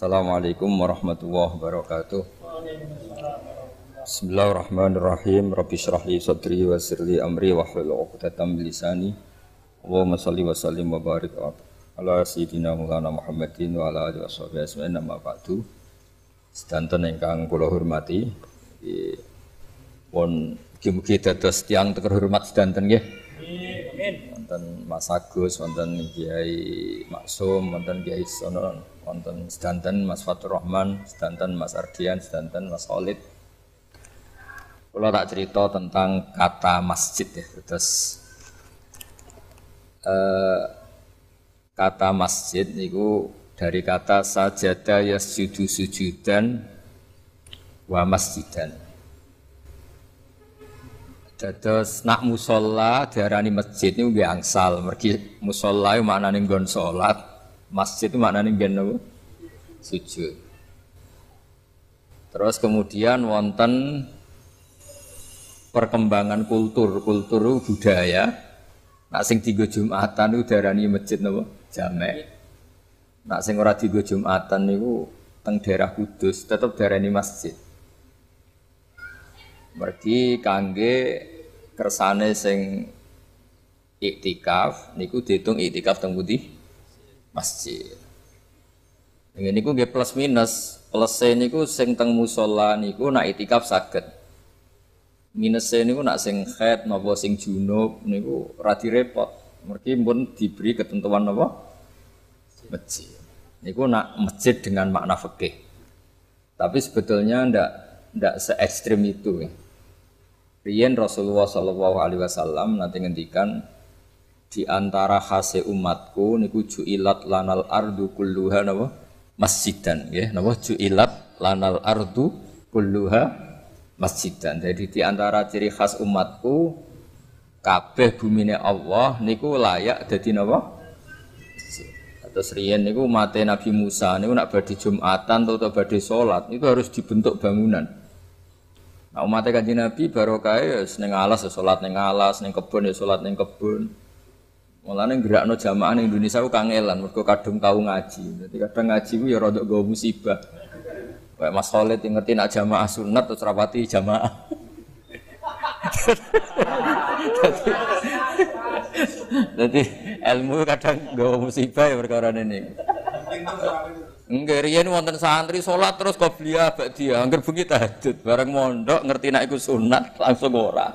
Assalamualaikum warahmatullahi wabarakatuh. Bismillahirrahmanirrahim. Rabbi shrah li sadri wa yassir li amri wa hlul 'uqdatam min lisani. Allahumma shalli wa sallim wa barik ala sayyidina Maulana Muhammadin wa ala alihi washabihi ajmain amma ba'du. Sedanten ingkang kula hormati, pun mugi-mugi dados tiyang terhormat sedanten nggih. Wonten Mas Agus, wonten Kiai Maksum, wonten Kiai Sono, wonten sedanten Mas Fatur Rahman, sedanten Mas Ardian, sedanten Mas Khalid. Kalau tak cerita tentang kata masjid ya, terus eh, kata masjid itu dari kata sajada yasjudu sujudan wa masjidan. Dados nak musola diarani masjid niku nggih angsal. Mergi musola maknane nggon salat, masjid itu maknane nggon napa? Sujud. Terus kemudian wonten perkembangan kultur, kultur budaya. Nak sing tiga Jumatan itu diarani masjid napa? Jamek. Nak sing ora tiga Jumatan niku teng daerah Kudus tetap diarani masjid. Mergi kangge kersane sing iktikaf niku dihitung iktikaf teng pundi? Masjid. Ini niku nggih plus minus. Plus niku sing teng musola niku nak iktikaf saged. Minus niku nak sing head napa sing junub niku ora repot. Mergi pun diberi ketentuan napa? Masjid. Niku nak masjid dengan makna fikih. Tapi sebetulnya ndak ndak se ekstrim itu. Rian Rasulullah Shallallahu Alaihi Wasallam nanti ngendikan di antara khase umatku niku ju'ilat lanal ardu kulluha napa masjidan ya napa ju'ilat lanal ardu kulluha masjidan. Jadi di antara ciri khas umatku kabeh bumine Allah niku layak dadi napa Terus riyen niku mate Nabi Musa niku nak badhe Jumatan atau badhe salat itu harus dibentuk bangunan. Nah umatnya kanji Nabi barokah ya seneng alas ya sholat neng alas, neng kebun ya sholat neng kebun. Mulane gerakno jamaah ning Indonesia ku kangelan mergo kadung tau ngaji. Jadi kadang ngaji ku ya rada gawa musibah. Kayak Mas Khalid yang ngerti nak jamaah sunat terus rapati jamaah. Jadi ilmu kadang gawa musibah ya perkara ini. Enggak, riyen wonten santri sholat terus qobliyah dia, angger bengi tahajud, bareng mondok ngerti iku sunat langsung ora.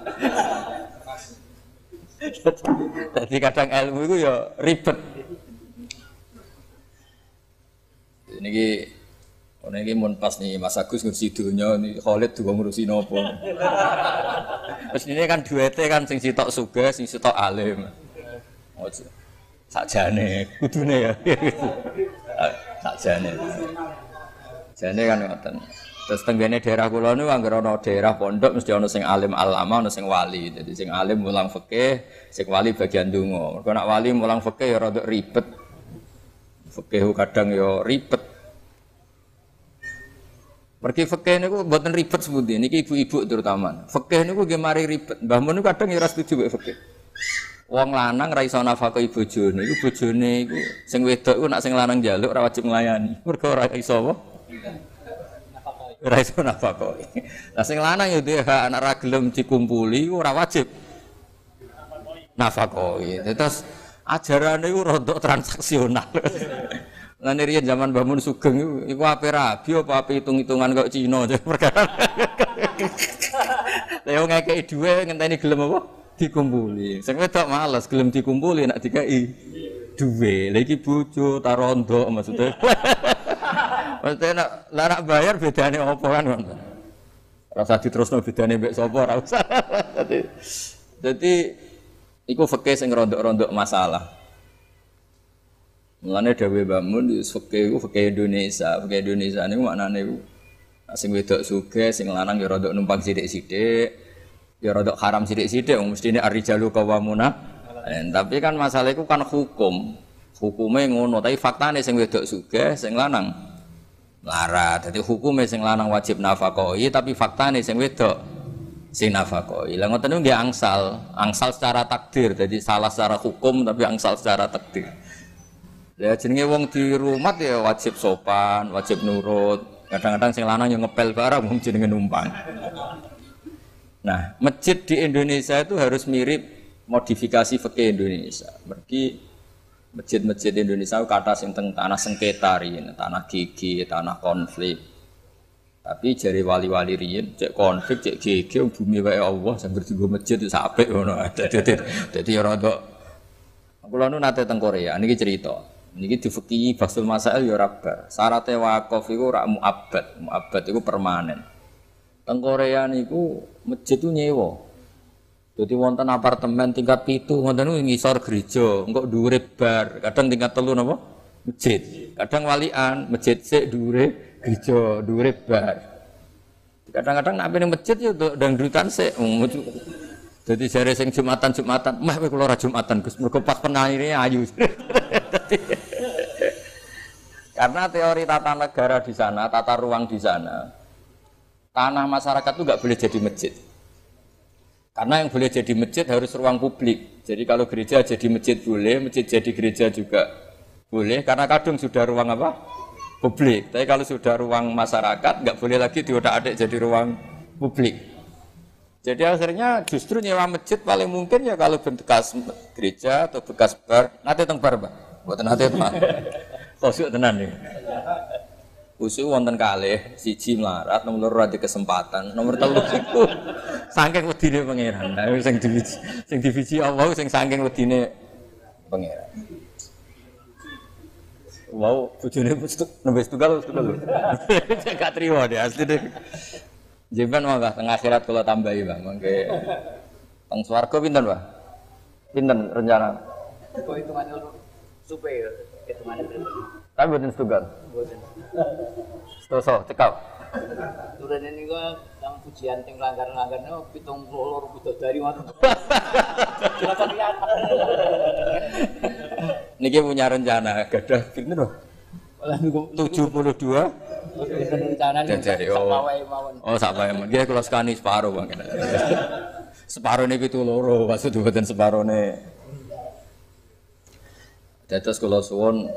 Jadi kadang ilmu itu ya ribet. Ini ki Ono iki mun pas nih Mas Agus ngurusi dunya ini Khalid dua ngurusi nopo. Terus ini kan duete kan sing sitok sugih, sing sitok alim. Sakjane kudune ya. Sakjane. Jane kan ngoten. Terus tenggene daerah kula niku anggere ana daerah pondok mesti ana sing alim alama, ana sing wali. Jadi sing alim mulang fikih, sing wali bagian donga. Mergo nak wali mulang fikih ya rada ribet. Fikih kadang ya ribet. Pergi fikih niku mboten ribet sepundi niki ibu-ibu terutama. Fikih niku nggih mari ribet. Mbah mun kadang ya ora setuju mek fikih. Wong lanang ra iso nafkahi bojone, iku bojone iku sing wedok iku nak sing lanang njaluk ora wajib nglayani. Mergo ora iso apa? Ora iso nafkahi. Lah sing lanang ya hak anak ra gelem dikumpuli iku ora wajib nafkahi. Terus ajarane iku rada transaksional. Lan riyen zaman bangun sugeng iku iku ape rabi apa hitung-hitungan kok Cina perkara. Lah yo ngekeki dhuwit ngenteni gelem apa? Dikumpuli. Sing wedok males gelem dikumpuli nak dikeki dhuwit. Lah iki bojo ta rondo maksudnya. maksudnya nak lah nak bayar bedane apa kan ngono. Rasa diterusno bedane mbek sapa ora usah. Dadi dadi iku fikih sing rondok-rondok masalah. Mulane dawe bangun fikih ku fikih Indonesia, fikih Indonesia niku maknane ku sing wedok sugih, sing lanang ya rada numpang sithik-sithik. Ya rada haram sithik-sithik mestine ar-rijalu qawwamuna. Eh, tapi kan masalah itu kan hukum. Hukumnya ngono, tapi faktanya sing wedok sugih, sing lanang lara. Jadi hukumnya sing lanang wajib nafakoi, tapi faktanya sing wedok sing nafakoi. Lah ngoten niku angsal, angsal secara takdir. Jadi salah secara hukum tapi angsal secara takdir. Ya jenenge wong di rumah ya wajib sopan, wajib nurut. Kadang-kadang sing lanang yang ngepel barang wong jenenge numpang. Nah, masjid di Indonesia itu harus mirip modifikasi fikih Indonesia. Mergi masjid-masjid Indonesia kata sing tanah sengketa riyen, tanah gigi, tanah konflik. Tapi jari wali-wali riyen cek konflik, cek gigi bumi wae Allah sambil digo masjid itu apik ngono. Dadi dadi ora kok Kula nu nate teng Korea, niki cerita. Niki difeki basul masail ya ora bar. Syaratnya wakaf iku ora muabbad. Muabbad iku permanen. Teng Korea niku masjid itu nyewa. Jadi wonten apartemen tingkat pitu, wonten ngisor gereja, engko dhuwure bar, kadang tingkat telu napa? Masjid. Kadang walian, masjid sik dhuwure gereja, dhuwure bar. Kadang-kadang nek ning masjid yo dangdutan sik. Jadi jare sing Jumatan Jumatan, mah ora Jumatan Gus, mergo pas pengaire ayu. Karena teori tata negara di sana, tata ruang di sana, tanah masyarakat itu nggak boleh jadi masjid. Karena yang boleh jadi masjid harus ruang publik. Jadi kalau gereja jadi masjid boleh, masjid jadi gereja juga boleh. Karena kadung sudah ruang apa? Publik. Tapi kalau sudah ruang masyarakat nggak boleh lagi diodak adik jadi ruang publik. Jadi akhirnya justru nyewa masjid paling mungkin ya kalau bekas gereja atau bekas bar. Nanti teng bar. Buat nanti teman. Kosuk tenan nih. Usu wonten kalih siji melarat nomor loro ada kesempatan nomor telu iku saking wedine pangeran nah sing divisi sing divisi Allah sing saking wedine pangeran Wow, bojone nembe setunggal setunggal. Gak terima deh asli deh. Jemban mangga tengah akhirat kalau tambahi bang, mangke teng swarga pinten pak? Pinten rencana? Kok hitungannya supaya hitungannya Tapi buatin setunggal. Stoso, cekap. Turun ini gua yang pujian ting langgar-langgarnya pitung puluh loro bidadari ngoten. Niki punya rencana gadah pinten loh? Lah niku 72 pinten rencana nih. Jajari, oh. mawon. Oh, sak bae. Dia kalau sekani separuh bang. separuh ini itu loro, maksud buatan separuh ini. Dados kalau suwon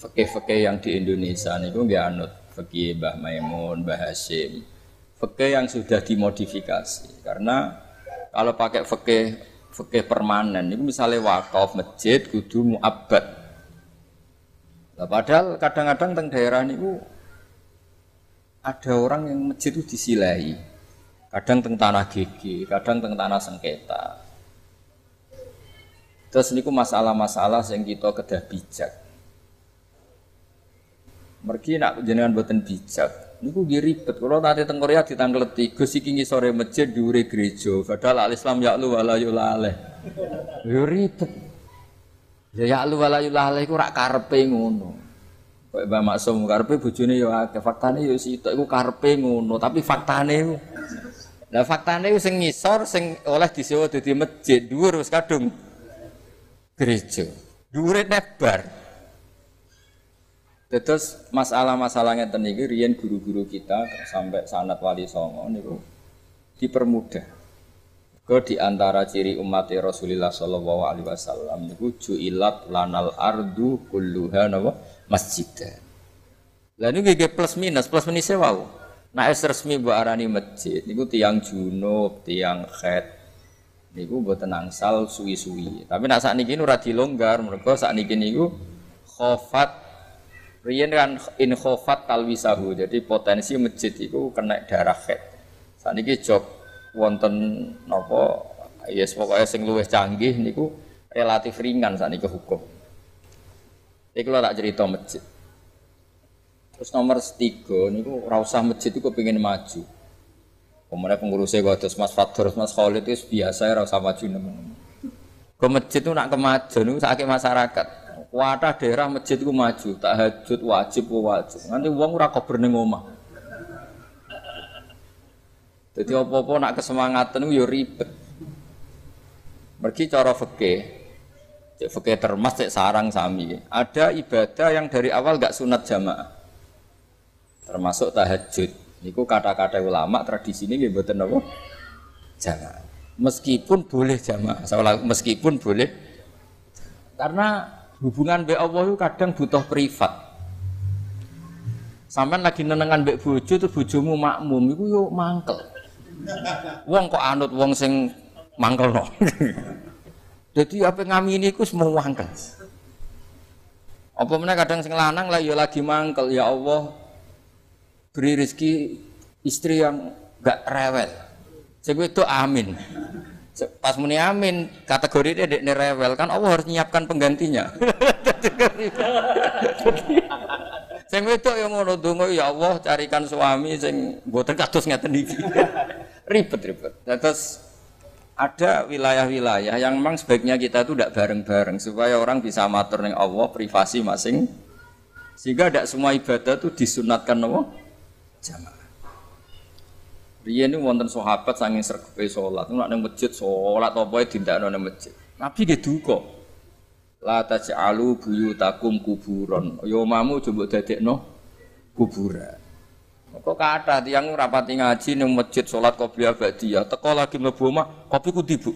fakih-fakih yang di Indonesia niku nggih anut fakih Mbah Maimun, Mbah Hasyim. Fakih yang sudah dimodifikasi karena kalau pakai fakih fakih permanen itu misalnya wakaf masjid kudu muabbad. Nah, padahal kadang-kadang teng daerah niku ada orang yang masjid itu disilai. Kadang teng tanah gigi, kadang teng tanah sengketa. Terus niku masalah-masalah yang kita kedah bijak. Mergi nak jenengan boten bijak. Niku nggih ribet. Kalau nanti teng Korea ditangkleti, Gus iki ngisore masjid dhuwure gereja. Padahal al Islam ya'lu wala yulaleh. Yo ribet. Ya ya'lu wala yulaleh iku rak karepe ngono. Kayak Mbak Maksum karepe bojone yo akeh. Faktane yo sitok iku karepe ngono, tapi faktane iku Lah faktane sing ngisor sing oleh disewa dadi masjid dhuwur wis kadung gereja. Dhuwure nebar. Terus masalah-masalahnya teniki riyen guru-guru kita sampai sanat wali songo niku dipermudah. Ke di antara ciri umat Rasulullah Shallallahu Alaihi Wasallam niku juilat lanal ardu kulluha napa masjidan. Lah niku nggih plus minus, plus minusnya wow. Nah es resmi mbok arani masjid niku tiang junub, tiang khed. Niku mboten angsal suwi-suwi. Tapi nak sakniki ora dilonggar, mergo sakniki niku khofat Riyen kan in khofat jadi potensi masjid itu kena darah head. Saat ini jok wonten nopo, yes pokoknya sing luwih canggih niku relatif ringan saat ini hukum. Kalau tak cerita masjid. Terus nomor tiga niku rausah masjid itu pengen maju. Kemudian pengurusnya gue terus Mas Fatur, Mas Khalid itu biasa ya rasa maju nemen. Ke masjid itu nak kemajuan itu sakit masyarakat. Wadah daerah masjid itu maju, tahajud wajib wajib. Nanti uang ora kober ning omah. Jadi apa-apa nak kesemangatan ya ribet. Mergi cara fikih, cek termas cek sarang sami. Ada ibadah yang dari awal gak sunat jamaah. Termasuk tahajud. Niku kata-kata ulama tradisi ini mboten apa? Jamaah. Meskipun boleh jamaah, meskipun boleh karena hubungan mbek Allah itu kadang butuh privat. Sampean lagi nenengan mbek bojo terus bojomu makmum iku yo mangkel. Wong kok anut wong sing mangkelno. Jadi apa ngamini iku semua mangkel. Apa meneh kadang sing lanang lah ya lagi mangkel ya Allah beri rezeki istri yang gak rewel. Sing itu amin. Pas muni amin, kategori dia dek rewel kan Allah harus nyiapkan penggantinya. sing wedok yang ngono donga ya Allah carikan suami sing mboten kados ngeten iki. Ribet-ribet. Terus ada wilayah-wilayah yang memang sebaiknya kita itu tidak bareng-bareng supaya orang bisa matur ning Allah privasi masing sehingga tidak semua ibadah itu disunatkan Allah jamaah. Riyen niku wonten sahabat saking sregepe salat, nek nang masjid salat apa wae dindakno nang masjid. Nabi ge duka. La taj'alu buyutakum kuburon. Yo ya mamu coba dadekno kuburan. Kok kata tiang rapati ngaji nang masjid salat qobliyah ba'diyah, teko lagi mlebu omah, kopi ku tibu.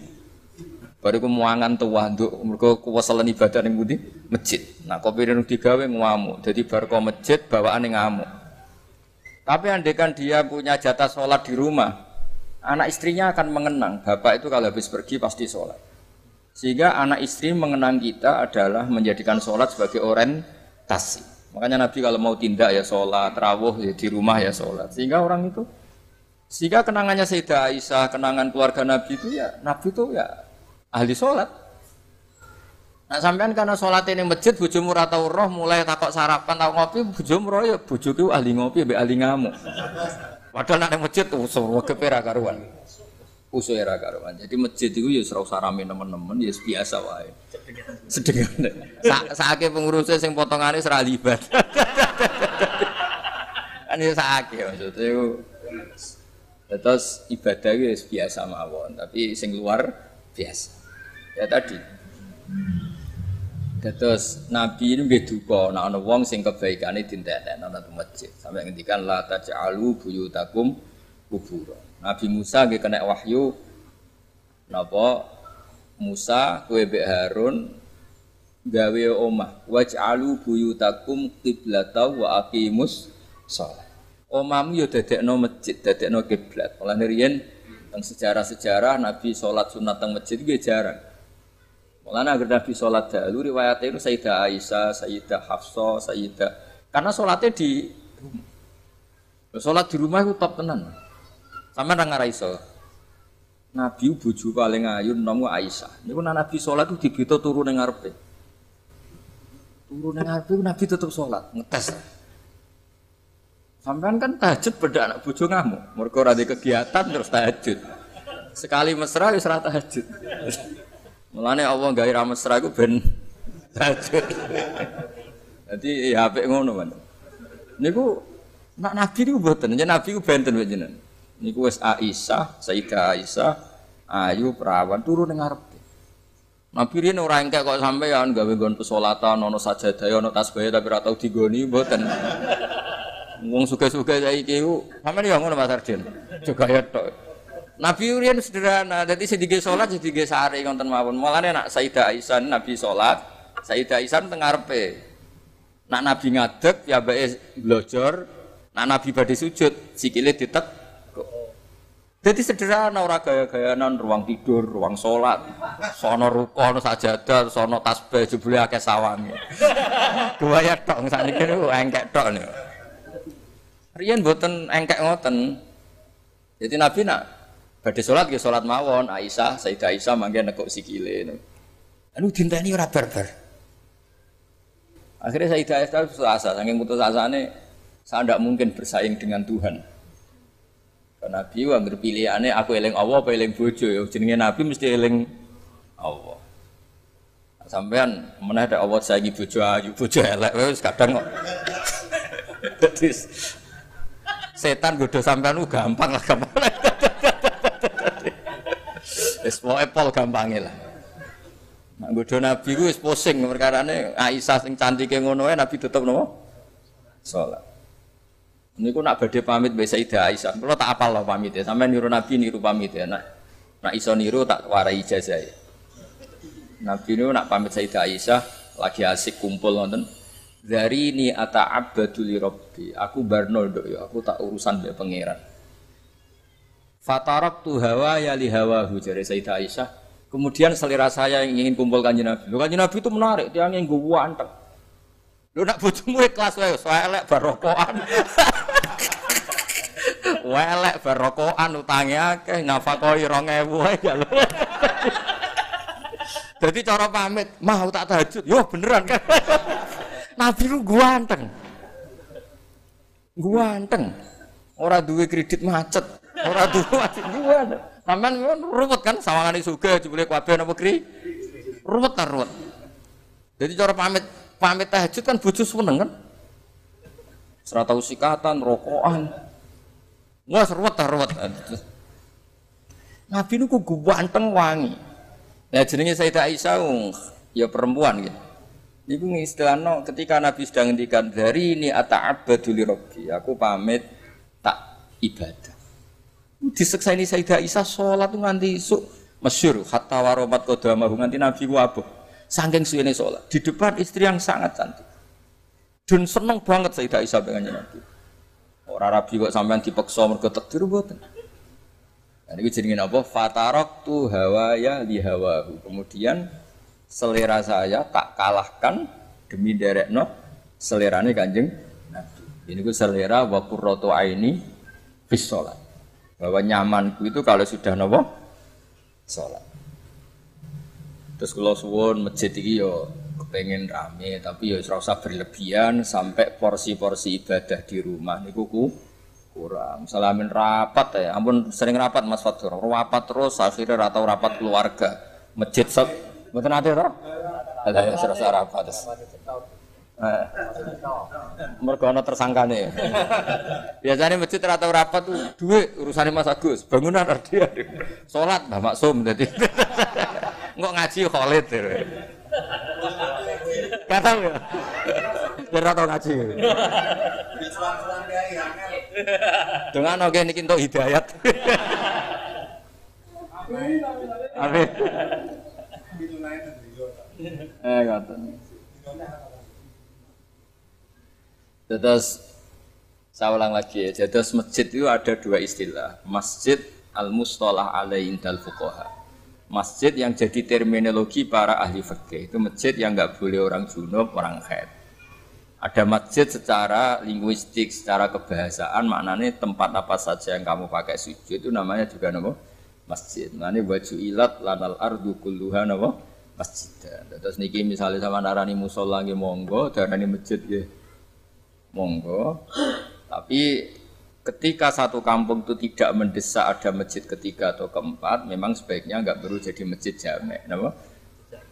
Baru ku muangan tuwa nduk mergo kuweselen ibadah ning pundi? Masjid. Nah, kopi ning digawe ngamuk. Dadi bar masjid bawaane ngamuk. Tapi andekan dia punya jatah sholat di rumah, anak istrinya akan mengenang. Bapak itu kalau habis pergi pasti sholat. Sehingga anak istri mengenang kita adalah menjadikan sholat sebagai orientasi. Makanya Nabi kalau mau tindak ya sholat, rawuh ya di rumah ya sholat. Sehingga orang itu, sehingga kenangannya Sayyidah Aisyah, kenangan keluarga Nabi itu ya, Nabi itu ya ahli sholat. Nah sampean karena sholat ini masjid bojomu ora tau roh mulai takok sarapan tau ngopi bojomu roh ya bojoku ahli ngopi mbek ahli ngamuk. Padahal nek masjid usur wegepe ra karuan. Usur karuan. Jadi masjid itu ya ora usah rame nemen-nemen ya biasa wae. Sedengan. Sa saake pengurusnya sing potongane ora libat. kan ya saake maksudnya itu terus ibadah itu biasa mawon tapi sing luar biasa ya tadi Terus Nabi ini nggih duka nek ana wong sing kebaikane dintetekno nang masjid. Sampai ngendikan la taj'alu buyutakum kubur. Nabi Musa nggih kena wahyu napa Musa kowe mbek Harun gawe omah waj'alu buyutakum qiblata wa aqimus shalah. Omahmu yo dadekno masjid, dadekno kiblat. Mulane riyen teng sejarah-sejarah Nabi salat sunat teng masjid nggih jarang. Mulanya agar Nabi sholat dahulu riwayatnya itu Sayyidah Aisyah, Sayyidah Hafsah, Sayyidah karena sholatnya di rumah. Sholat di rumah itu top tenan. Sama nang iso. Nabi bojo paling ayu nomu Aisyah. Niku Nabi sholat itu dibito turun ning ngarepe. Turun ning ngarepe Nabi tetep sholat, ngetes. Sampean kan tahajud beda anak bojo ngamuk. Mergo ora kegiatan terus tahajud. Sekali mesra wis ora tahajud. Mulane Allah gawe ra mesra iku ben tahajud. Dadi ya apik ngono kan. Niku nak nabi niku mboten, yen nabi ku benten jenengan. Niku wis Aisyah, Sayyidah Aisyah, ayu perawan turu ning ngarep. Nabi riyen ora engkek kok sampean gawe nggon pesolatan ana sajadah ana tasbih tapi ora tau digoni mboten. Wong suka-suka saiki ku sampean ya ngono Mas Arjen. Juga ya tok. Nabi Urian sederhana, jadi sedikit sholat sedikit sehari ngonten mawon. Mulane nak Sayyidah Aisyah Nabi sholat, Sayyidah Aisyah tengarpe. Nak Nabi ngadeg ya bae blojor, nak Nabi badhe sujud sikile ditek. Jadi sederhana ora gaya-gayanan ruang tidur, ruang sholat, sono rukun, sajadah, sono tasbih jebule akeh sawange. Kuwaya tok sakniki niku engkek tok niku. Riyen mboten engkek ngoten. Jadi Nabi nak Badhe salat ya salat mawon, Aisyah, Sayyidah Aisyah mangke nekuk sikile. Anu dinteni ora barbar. Akhirnya Sayyidah Aisyah putus asa, saking putus asane saya tidak mungkin bersaing dengan Tuhan. Karena Nabi wa pilihannya aku eling Allah apa eling bojo ya jenenge Nabi mesti eling Allah. Sampean mana ada Allah sayangi bojo ayu, bojo elek kadang kok. setan godo sampean gampang lah gampang. Wis pokoke pol gampange lah. Nak nggodho Nabi ku wis pusing perkarane Aisyah sing cantike ngono ae Nabi tetep nopo? Salat. Niku nak badhe pamit mbek Sayyidah Aisyah. Kula tak apal pamit ya. Sampai niru Nabi niru pamit ya. Nak nak iso niru tak warai ijazah ya. Nabi niku nak pamit Sayyidah Aisyah lagi asik kumpul nonton. Dari ini ata abaduli robbi. Aku barno dok ya, aku tak urusan be pangeran. Fatarok tu hawa ya li hawa hujari Sayyidah Aisyah. Kemudian selera saya yang ingin kumpul kanji Nabi. Lu kanji Nabi itu menarik, dia yang gue anteng. Lu nak bojomu ikhlas wae, elek barokoan. Welek barokoan utange akeh, nafakoi 2000 wae ya cara pamit, mau tak tahajud. Yo beneran kan. Nabi lu ganteng. Ganteng. Ora duwe kredit macet. Ora duwe macet gua. Sampeyan ruwet kan sawangane sugih jebule kabeh napa kri? Ruwet ta ruwet. Jadi cara pamit pamit tahajud kan bojo seneng kan. Serata usikatan, rokokan. Wah seruat ta ruwet. Nabi niku ganteng wangi. Nah jenenge Sayyidah Aisyah ya perempuan gitu. Niku istilahno ketika Nabi sedang ngendikan dari ini ata'abbadu li rabbi, aku pamit tak ibadah. Disekseni Sayyidah Aisyah salat nganti isuk masyhur hatta waromat qadamahu nganti Nabi ku abuh. Saking salat di depan istri yang sangat cantik. Dan seneng banget Sayyidah Aisyah dengan Nabi. Orang rabi kok sampean dipaksa mergo takdir mboten. Nah, ini jenenge apa? Fatarok tu hawaya li hawahu. Kemudian selera saya tak kalahkan demi derekno selerane Kanjeng Nabi. Ini ku selera wa qurratu aini fis Bahwa nyamanku itu kalau sudah nopo salat. Terus kalau suwun masjid iki yo kepengen rame tapi ya ora usah berlebihan sampai porsi-porsi ibadah di rumah niku ku kurang. Salamin rapat ya, ampun sering rapat Mas Fatur. Rapat terus akhirnya ratau rapat keluarga. Masjid sab mboten ate to? Ada ya serasa rapat terus. Mergo ana tersangkane. Biasanya masjid ratau rapat tuh duit urusannya Mas Agus, bangunan dia. Salat Mbah Maksum dadi. Engko ngaji Khalid. Kata ya. Tau ngaji. Dengan oke niki entuk hidayat. Amin. Eh ngoten. Terus saya ulang lagi ya. Jadi masjid itu ada dua istilah. Masjid al-mustalah alaihi dal fuqaha masjid yang jadi terminologi para ahli fikih itu masjid yang nggak boleh orang junub, orang haid. Ada masjid secara linguistik, secara kebahasaan maknanya tempat apa saja yang kamu pakai sujud itu namanya juga nama masjid. Maknanya baju ilat lanal ardu kulluha nama masjid. Terus niki misalnya sama narani musola monggo, darani masjid ya monggo. Tapi ketika satu kampung itu tidak mendesak ada masjid ketiga atau keempat, memang sebaiknya nggak perlu jadi masjid jamek. Kenapa?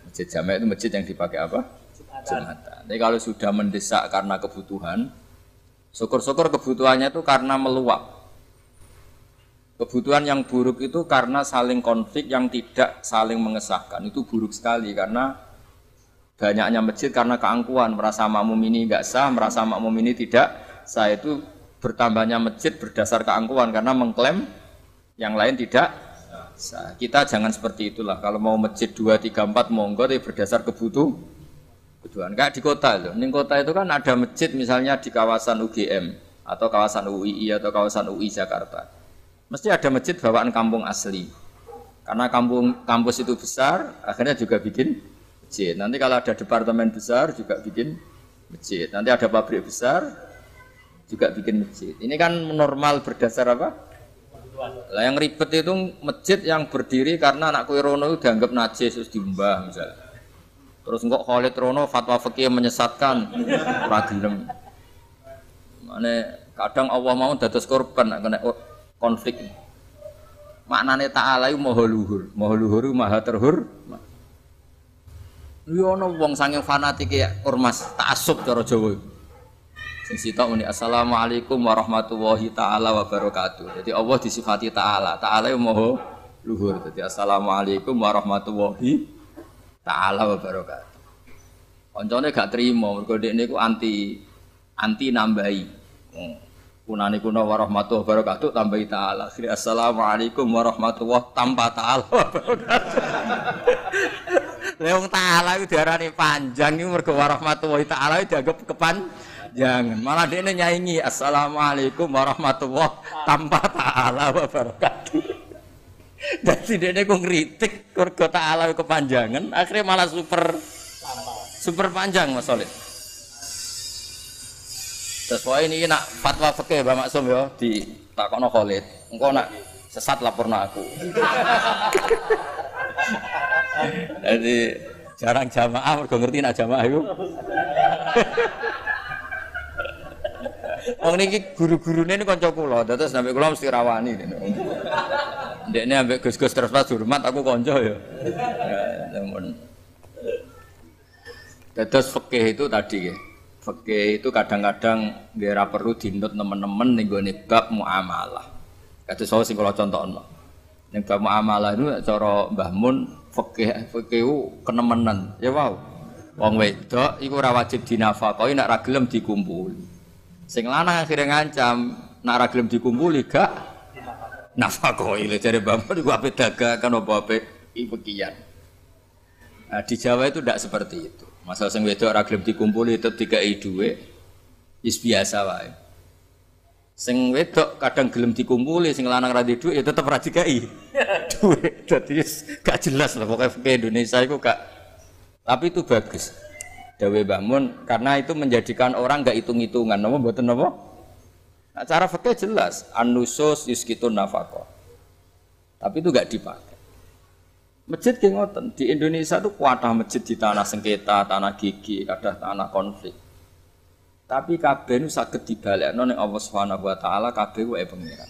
Masjid jamek itu masjid yang dipakai apa? Jumatan. Tapi kalau sudah mendesak karena kebutuhan, syukur-syukur kebutuhannya itu karena meluap. Kebutuhan yang buruk itu karena saling konflik yang tidak saling mengesahkan. Itu buruk sekali karena banyaknya masjid karena keangkuhan, merasa makmum ini enggak sah, merasa makmum ini tidak sah itu bertambahnya masjid berdasar keangkuhan karena mengklaim yang lain tidak sah. Kita jangan seperti itulah. Kalau mau masjid 2, 3, 4 monggo tapi berdasar kebutuh kebutuhan. Kayak di kota loh. Di kota itu kan ada masjid misalnya di kawasan UGM atau kawasan UII atau kawasan UI Jakarta. Mesti ada masjid bawaan kampung asli. Karena kampung kampus itu besar, akhirnya juga bikin masjid. Nanti kalau ada departemen besar juga bikin masjid. Nanti ada pabrik besar, juga bikin masjid. Ini kan normal berdasar apa? Lah yang ribet itu masjid yang berdiri karena anak kue Rono itu dianggap najis terus diumbah misalnya. Terus enggak Khalid Rono fatwa fikih menyesatkan ragilem. Mana kadang Allah mau dados korban kena konflik. Maknane ta'ala itu maha luhur, maha luhur maha terhur. Yo wong saking fanatik ya ormas taksub cara Jawa. Sing sitok muni assalamualaikum warahmatullahi taala wabarakatuh. Jadi Allah disifati taala. Taala yang moho luhur. Jadi assalamualaikum warahmatullahi taala wabarakatuh. Koncone gak terima mergo dekne ku anti anti nambahi. Hmm. Kunani kuna warahmatullahi wabarakatuh tambahi ta'ala. Assalamualaikum warahmatullahi tanpa ta'ala. Wong taala iku diarani panjang iku mergo warahmatullahi taala dianggap kepanjangan. Malah dia nyaingi assalamualaikum warahmatullahi tanpa taala wabarakatuh. Jadi dia kok ngeritik mergo taala kepanjangan, akhirnya malah super super panjang Mas Solid. Terus ini nak fatwa fikih Mbak Maksum ya di takono Khalid. Engko nak sesat laporno aku. Jadi jarang jamaah mergo ngerti nak jamaah itu. Wong niki guru-gurune ini kanca kula, terus sampe kula mesti rawani. Ndekne ambek Gus-gus terus pas hormat aku kanca ya. Ya. Terus fikih itu tadi ya. Fikih itu kadang-kadang nggak perlu dinut teman-teman nih gue bab muamalah. Kata saya sih kalau contohnya. Ning bab muamalah itu cara Mbah Mun fikih fikih kenemenan. Ya wow. Wong wedok iku ora wajib dinafakoi nek ra gelem dikumpuli. Sing lanang akhirnya ngancam nek ra gelem dikumpuli gak nafakoi. Lha jare Mun iku ape dagangan apa ape ifikian. Nah, di Jawa itu tidak seperti itu. Masalah sing wedok ora gelem dikumpuli tetep dikai dhuwit. Wis biasa wae. Sing wedok kadang gelem dikumpuli, sing lanang ra dhuwit ya tetep ra dikai dhuwit. Dadi gak jelas lah pokoknya ke Indonesia itu gak tapi itu bagus. Dawe bangun karena itu menjadikan orang gak hitung-hitungan. Napa mboten napa? Nah, cara fikih jelas, anusus yuskitun nafako. Tapi itu gak dipakai. Masjid ki ngoten, di Indonesia itu kuatah masjid di tanah sengketa, tanah gigi, ada tanah konflik. Tapi kabeh nu saged dibalekno ning Allah Subhanahu wa taala kabeh wae pengiran.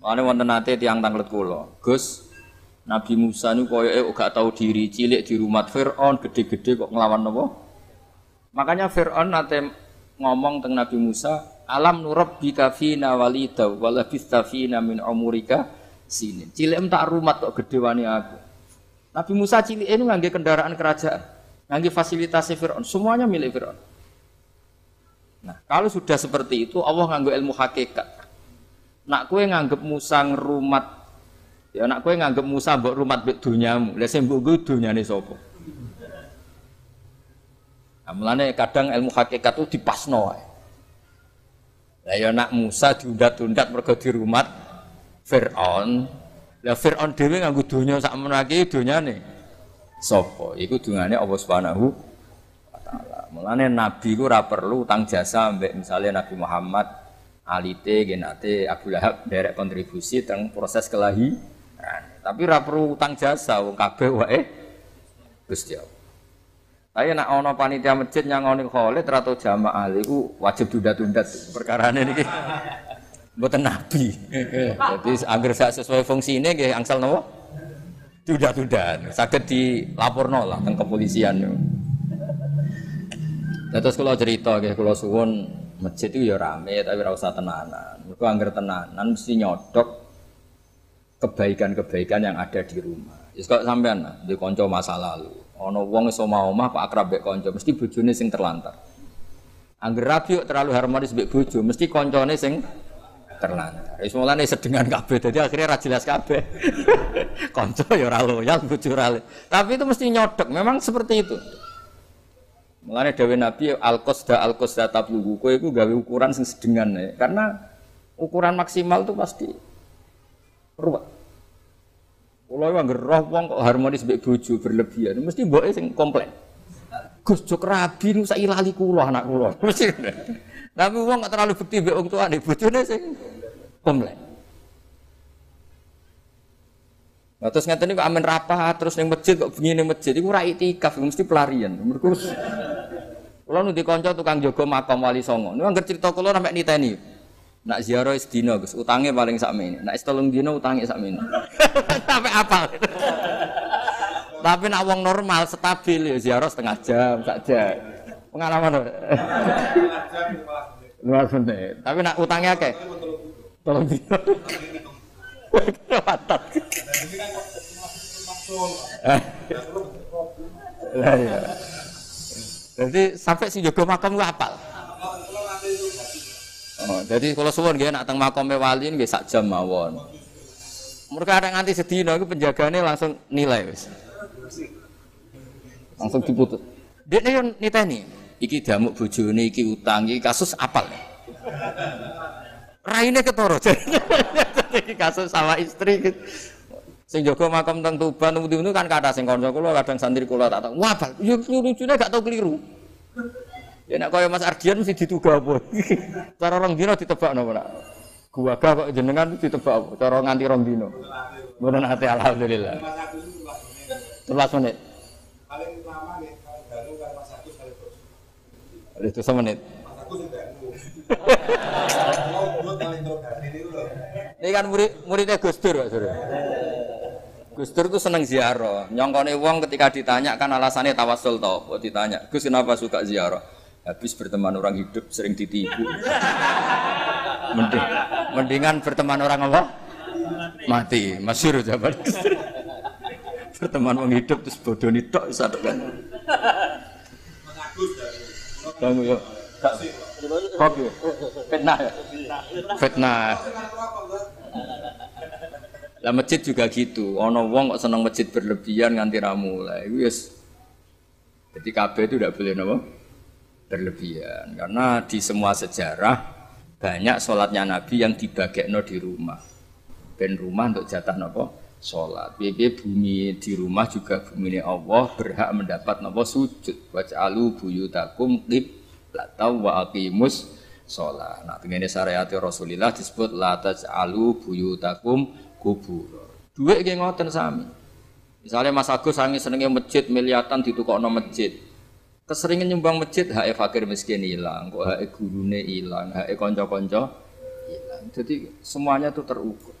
Mane wonten nate tiyang tanglet kula, Gus Nabi Musa niku koyoke gak tahu diri, cilik di rumah Firaun, gede-gede kok nglawan napa? Makanya Firaun nate ngomong tentang Nabi Musa, "Alam nurabbika fina walida wa labista fina min umurika sini. Cilik tak rumah kok gede wani aku. Nabi Musa cilik ini ngangge kendaraan kerajaan, ngangge fasilitas Fir'aun, semuanya milik Fir'aun. Nah, kalau sudah seperti itu Allah nganggo ilmu hakikat. Nak kue nganggep Musa ngerumat ya nak kue nganggep Musa mbok rumat mbek dunyamu. Lah sing mbok dunyane sapa? Nah, mulane kadang ilmu hakikat itu dipasno wae. Lah ya nak Musa diundat-undat mergo dirumat Fir'aun lah Fir'aun dhewe nganggo donya sak menaki donyane sapa iku dungane Allah Subhanahu mulane nabi ku ora perlu utang jasa mbek misalnya Nabi Muhammad alite genate Abu Lahab derek kontribusi tentang proses kelahiran tapi ora perlu utang jasa wong kabeh wae Gusti Allah Tapi nak ono panitia masjid nyangoni Khalid atau jamaah iku wajib tunda-tunda perkara ini Mboten nabi. Jadi agar saya sesuai fungsi ini nggih angsal nopo? Tunda-tunda. Saged dilaporno lah teng kepolisian. Terus kalau cerita nggih kula suwun masjid itu ya rame tapi ora usah tenanan. Mergo anggar tenanan mesti nyodok kebaikan-kebaikan yang ada di rumah. Wis kok sampean di kanca masa lalu. Ana wong iso omah Pak akrab mek kanca, mesti bojone sing terlantar. Angger rabi terlalu harmonis mbek bojo, mesti kancane sing terlantar. Wis mulane sedengan kabeh dadi akhirnya ra jelas kabeh. Kanca ya ora loyal. Tapi itu mesti nyodok, memang seperti itu. Mulane dawuh Nabi al-qasda al-qasda tablugu kowe iku gawe ukuran sing sedengan ya. Karena ukuran maksimal itu pasti ruwet. Kulo yang roh wong kok harmonis mbek bojo berlebihan, mesti mboke sing komplain. Gus jok rabi nu sak ilali kula anak kula. Tapi wong gak terlalu bukti mbek wong tuane, bojone sing komplain. Nah, terus ngeten kok amen rapat terus ning masjid kok bengi ning masjid iku ora itikaf mesti pelarian. Mergo kula nu dikanca tukang jaga makam wali songo. Niku anggere cerita kula sampe niteni. Nak ziarah sedina Gus, utange paling sakmene. Nak telung dina utange sakmene. Sampai apal. Tapi nak wong normal stabil ya ziarah setengah jam, sak jam. Pengalaman. Luar menit. Tapi nak utangnya akeh. Tolong dina. Watat. Lah ya. Jadi sampai si Jogo makam gua apal. Oh, jadi kalau suwon nggih nak teng makome wali nggih sak jam mawon. Mereka ada nganti sedina itu penjagaannya langsung nilai wis. Langsung diputus. Dia nih niteni, iki damuk bojone, iki utang, iki kasus apal. Raine ketoro. Jadi kasus sama istri. Sing jaga makam teng Tuban temu kan kata sing kanca kula kadang santri kula tak tak. Wah, yo lucune gak tau keliru. Ya nek kaya Mas Ardian mesti dituga apa. Cara rong dina ditebak napa nak. Gua kok jenengan ditebak apa? Cara nganti rong dina. Mboten ate alhamdulillah. Telas menit. Paling lama nih kalau ganu kan Mas Agus kali. Itu menit. Mas Agus. Ini kan murid muridnya Gus Dur, Pak. Gus Dur itu seneng ziarah. Nyongkone wong ketika ditanya kan alasannya tawasul toh. Kok ditanya, Gus kenapa suka ziarah? Habis berteman orang hidup sering ditipu. Mending, mendingan berteman orang apa? Mati. Masyur zaman. berteman orang hidup terus bodoh tok satu kan. Bangun ya. Kopi. Fitnah ya. Fitnah. Lah masjid juga gitu. Ono wong kok seneng masjid berlebihan nganti ramu lah. Itu yes. Jadi KB itu tidak boleh nopo berlebihan. Karena di semua sejarah banyak sholatnya Nabi yang dibagekno di rumah. Ben rumah untuk jatah nopo sholat. BB bumi di rumah juga bumi Allah berhak mendapat nopo sujud. Waj'alu buyutakum latau wa aqimus sholat. Nah, dengan syariat Rasulullah disebut la taj'alu buyutakum kubur. Duit kayak ngoten sami. Misalnya Mas Agus sangi senengnya masjid miliatan ditukokno masjid. Keseringan nyumbang masjid hak fakir miskin hilang, kok hak gurune hilang, hak konco-konco hilang. Jadi semuanya itu terukur.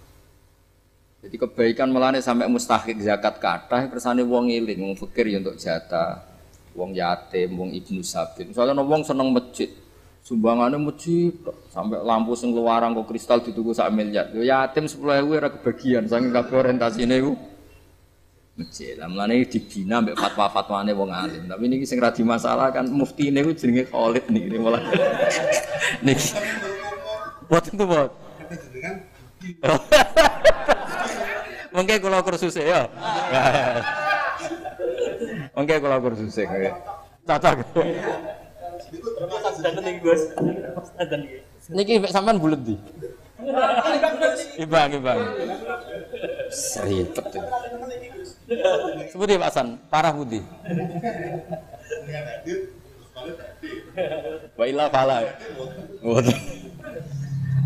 Jadi kebaikan melane sampai mustahik zakat kata, kersane wong iling, wong fakir ya untuk jatah, wong yatim, wong ibnu sabit. Misalnya wong seneng masjid, sumbangannya masjid sampai lampu sing luarang kok kristal dituku sak miliar yo yatim sepuluh ewu ora kebagian saking kabeh orientasine iku. Masjid. Lah mulane dibina mbek fatwa-fatwane wong alim. Tapi niki sing ra masalah kan mufti ini ku jenenge Khalid niki malah. Niki. Buat itu buat mungkin kalau kursus ya mungkin kalau kursus ya cocok Niki sampean bulet di. Ibang, ibang. Seribet. Sebut ya Pak San, parah budi. Wa illa fala.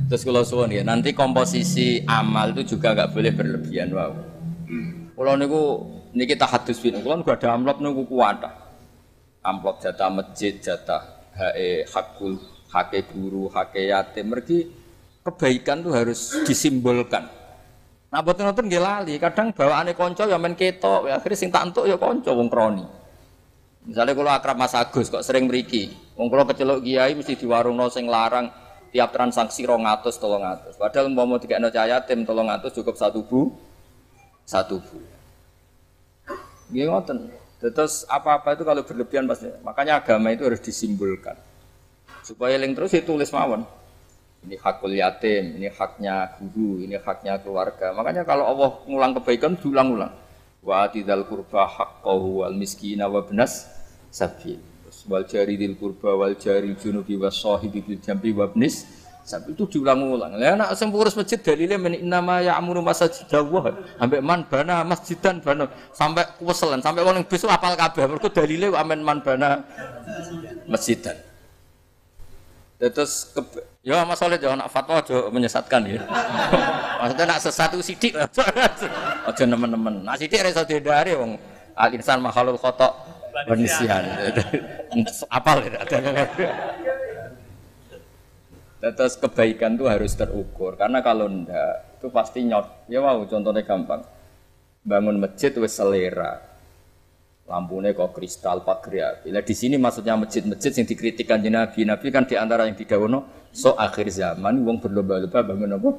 Terus kalau suwon ya, nanti komposisi amal itu juga nggak boleh berlebihan. Wow. Kalau niku niki tahadus bin, kalau nggak ada amplop niku kuat. Amplop jatah masjid, jatah hae hakul hake guru hake yatim. Mergi kebaikan tuh harus disimbolkan. Nah boten nonton nggih lali. Kadang bawaane kanca ya men ketok ya akhirnya sing tak entuk ya kanca wong kroni. Misalnya kalau akrab Mas Agus kok sering mriki. Wong kula kecelok kiai mesti di warung sing larang tiap transaksi rong atus tolong atus. Padahal mau mau tiga cahaya tim tolong atus cukup satu bu satu bu Gini ngoten Terus apa-apa itu kalau berlebihan pasti. Makanya agama itu harus disimbolkan. Supaya link terus ditulis mawon. Ini hakul yatim, ini haknya guru, ini haknya keluarga. Makanya kalau Allah ngulang kebaikan diulang-ulang. Wa tidal kurba haqqahu wal miskina wa benas sabil. Wal jari dil kurba wal jari junubi wa sahibi bil jambi wa benis Sampai itu diulang-ulang. Anak sing pengurus masjid dalile men nama ya amuru masjid Allah. Sampai man bana masjidan bana sampai kuweselan sampai wong besok apal kabeh mergo dalile amen man bana masjidan. Terus ke, ya Mas Solid jangan fatwa aja menyesatkan ya. Maksudnya nak sesatu sidik aja nemen-nemen. Nah sidik iso dihindari wong al insan makhluk khotok penisian. Apal ya. Terus kebaikan itu harus terukur karena kalau ndak itu pasti nyot. Ya wow, contohnya gampang. Bangun masjid wes selera. Lampunya kok kristal geria. Bila di sini maksudnya masjid-masjid yang dikritikan di Nabi, Nabi kan di antara yang didawono so akhir zaman wong berlomba-lomba bangun apa?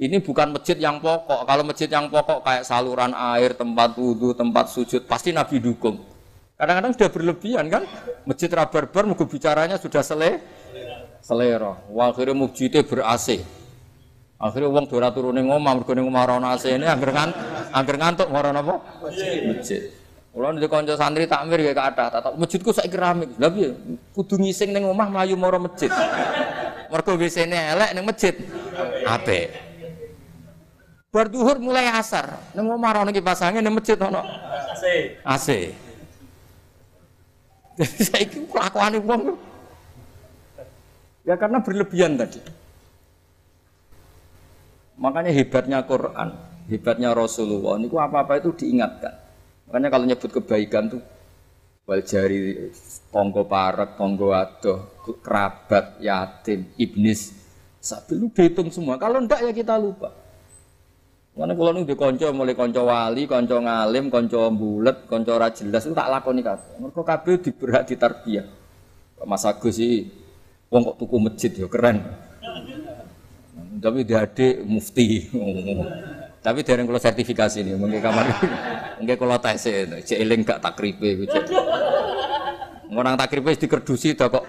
Ini bukan masjid yang pokok. Kalau masjid yang pokok kayak saluran air, tempat wudhu, tempat sujud, pasti Nabi dukung. Kadang-kadang sudah berlebihan kan? Masjid rabar-bar, bicaranya sudah selesai selera. Wah akhirnya mujite ber AC. Akhirnya uang dora turun ning omah mergo ning omah ora AC ini angger ngantuk, angger ngantuk ora napa? Masjid. Kulo ndek kanca santri takmir ya kathah, tak masjidku saiki rame. Lah piye? Kudu ngising ning omah mlayu mara masjid. Mergo WC-ne elek ning masjid. Apik. Bar duhur mulai asar, ning omah ana kipas angin ning masjid ana AC. AC. Saiki kelakuane wong ya karena berlebihan tadi. Makanya hebatnya Quran, hebatnya Rasulullah, niku apa-apa itu diingatkan. Makanya kalau nyebut kebaikan tuh wal jari tonggo parek, tonggo adoh, kerabat, yatim, ibnis, sapi lu dihitung semua. Kalau ndak ya kita lupa. Mana kalau nih konco mulai konco wali, konco ngalim, konco bulat, konco jelas itu tak lakoni kabeh. Mergo kabeh diberak ditarbiyah. Mas Agus sih wong kok tuku masjid ya keren. Tapi dia adik mufti. Tapi dereng kalau sertifikasi nih, mungkin kamar mungkin kalau tes itu, cek gak takripe gitu. Orang takripe dikerdusi dah kok.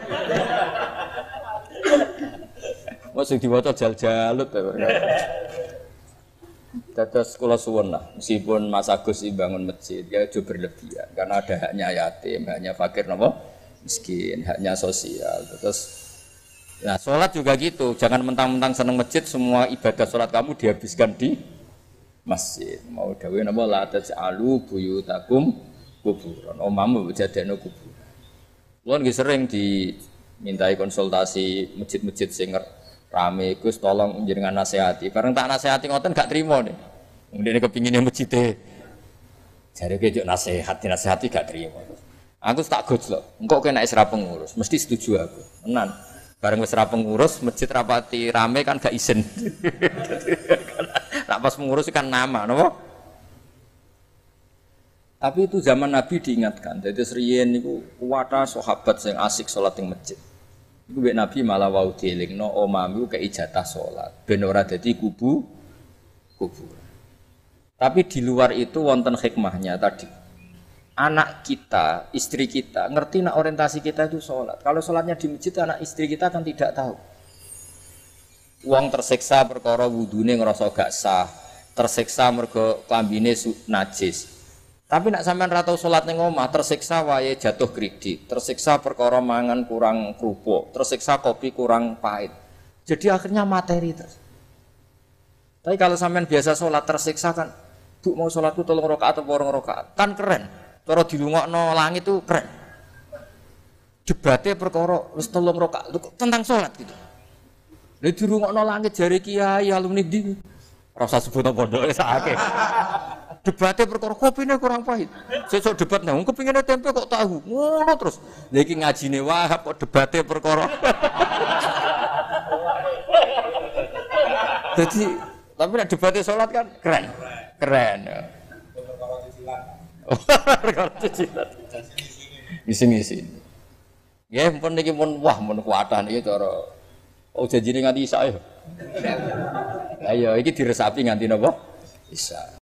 Mau sing diwaca jal-jalut Dados kula suwun lah, meskipun Mas Agus bangun masjid ya aja berlebihan karena ada haknya yatim, haknya fakir nopo miskin, haknya sosial. Terus Nah, sholat juga gitu. Jangan mentang-mentang seneng masjid, semua ibadah sholat kamu dihabiskan di masjid. Mau dawe napa la taj'alu buyutakum kuburan. Omamu jadene kuburan. Kulo nggih sering dimintai konsultasi masjid-masjid sing rame Gus tolong jenengan nasihati. Bareng tak nasihati ngoten gak trimo nih. Kemudian kepinginnya masjid Jare ke nasihat, nasihati gak trimo. Aku tak loh. Engkau kena isra pengurus, mesti setuju aku. Menan. Bareng wis pengurus, masjid rapati rame kan gak izin. Nak pas pengurus kan nama, nopo? Tapi itu zaman Nabi diingatkan. Jadi serian itu kuwata sahabat yang asik sholat di masjid. Mbek Nabi malah wau no omamu ke ijatah sholat. Ben ora dadi kubu kubur. Tapi di luar itu wonten hikmahnya tadi anak kita, istri kita, ngerti nak orientasi kita itu sholat. Kalau sholatnya di masjid, anak istri kita kan tidak tahu. Uang tersiksa perkara wudune ngerasa gak sah, tersiksa mergo klambine najis. Tapi nak sampean ratau sholat ning omah, tersiksa wae jatuh kredit, tersiksa perkara mangan kurang kerupuk, tersiksa kopi kurang pahit. Jadi akhirnya materi terus. Tapi kalau sampean biasa sholat tersiksa kan, bu mau sholatku tolong rokaat atau borong rokaat, kan keren. Cara dilungokno langit itu keren. Debatnya perkara wis tolong roka tentang sholat gitu. Lha dirungokno langit jari kiai alumni di rasa sebut pondok sakake. Debatnya perkara kopine kurang pahit. Sesuk debat nang kepingine tempe kok tahu. Ngono terus. Lha iki ngajine Wahab kok debatnya perkara. Jadi tapi nek debatnya sholat kan keren. Keren. Ngisi-ngisi. Ya pun niki pun wah pun kuatan iki cara oh janjine nganti isa ya. Ayo iki diresapi nganti napa? Isa.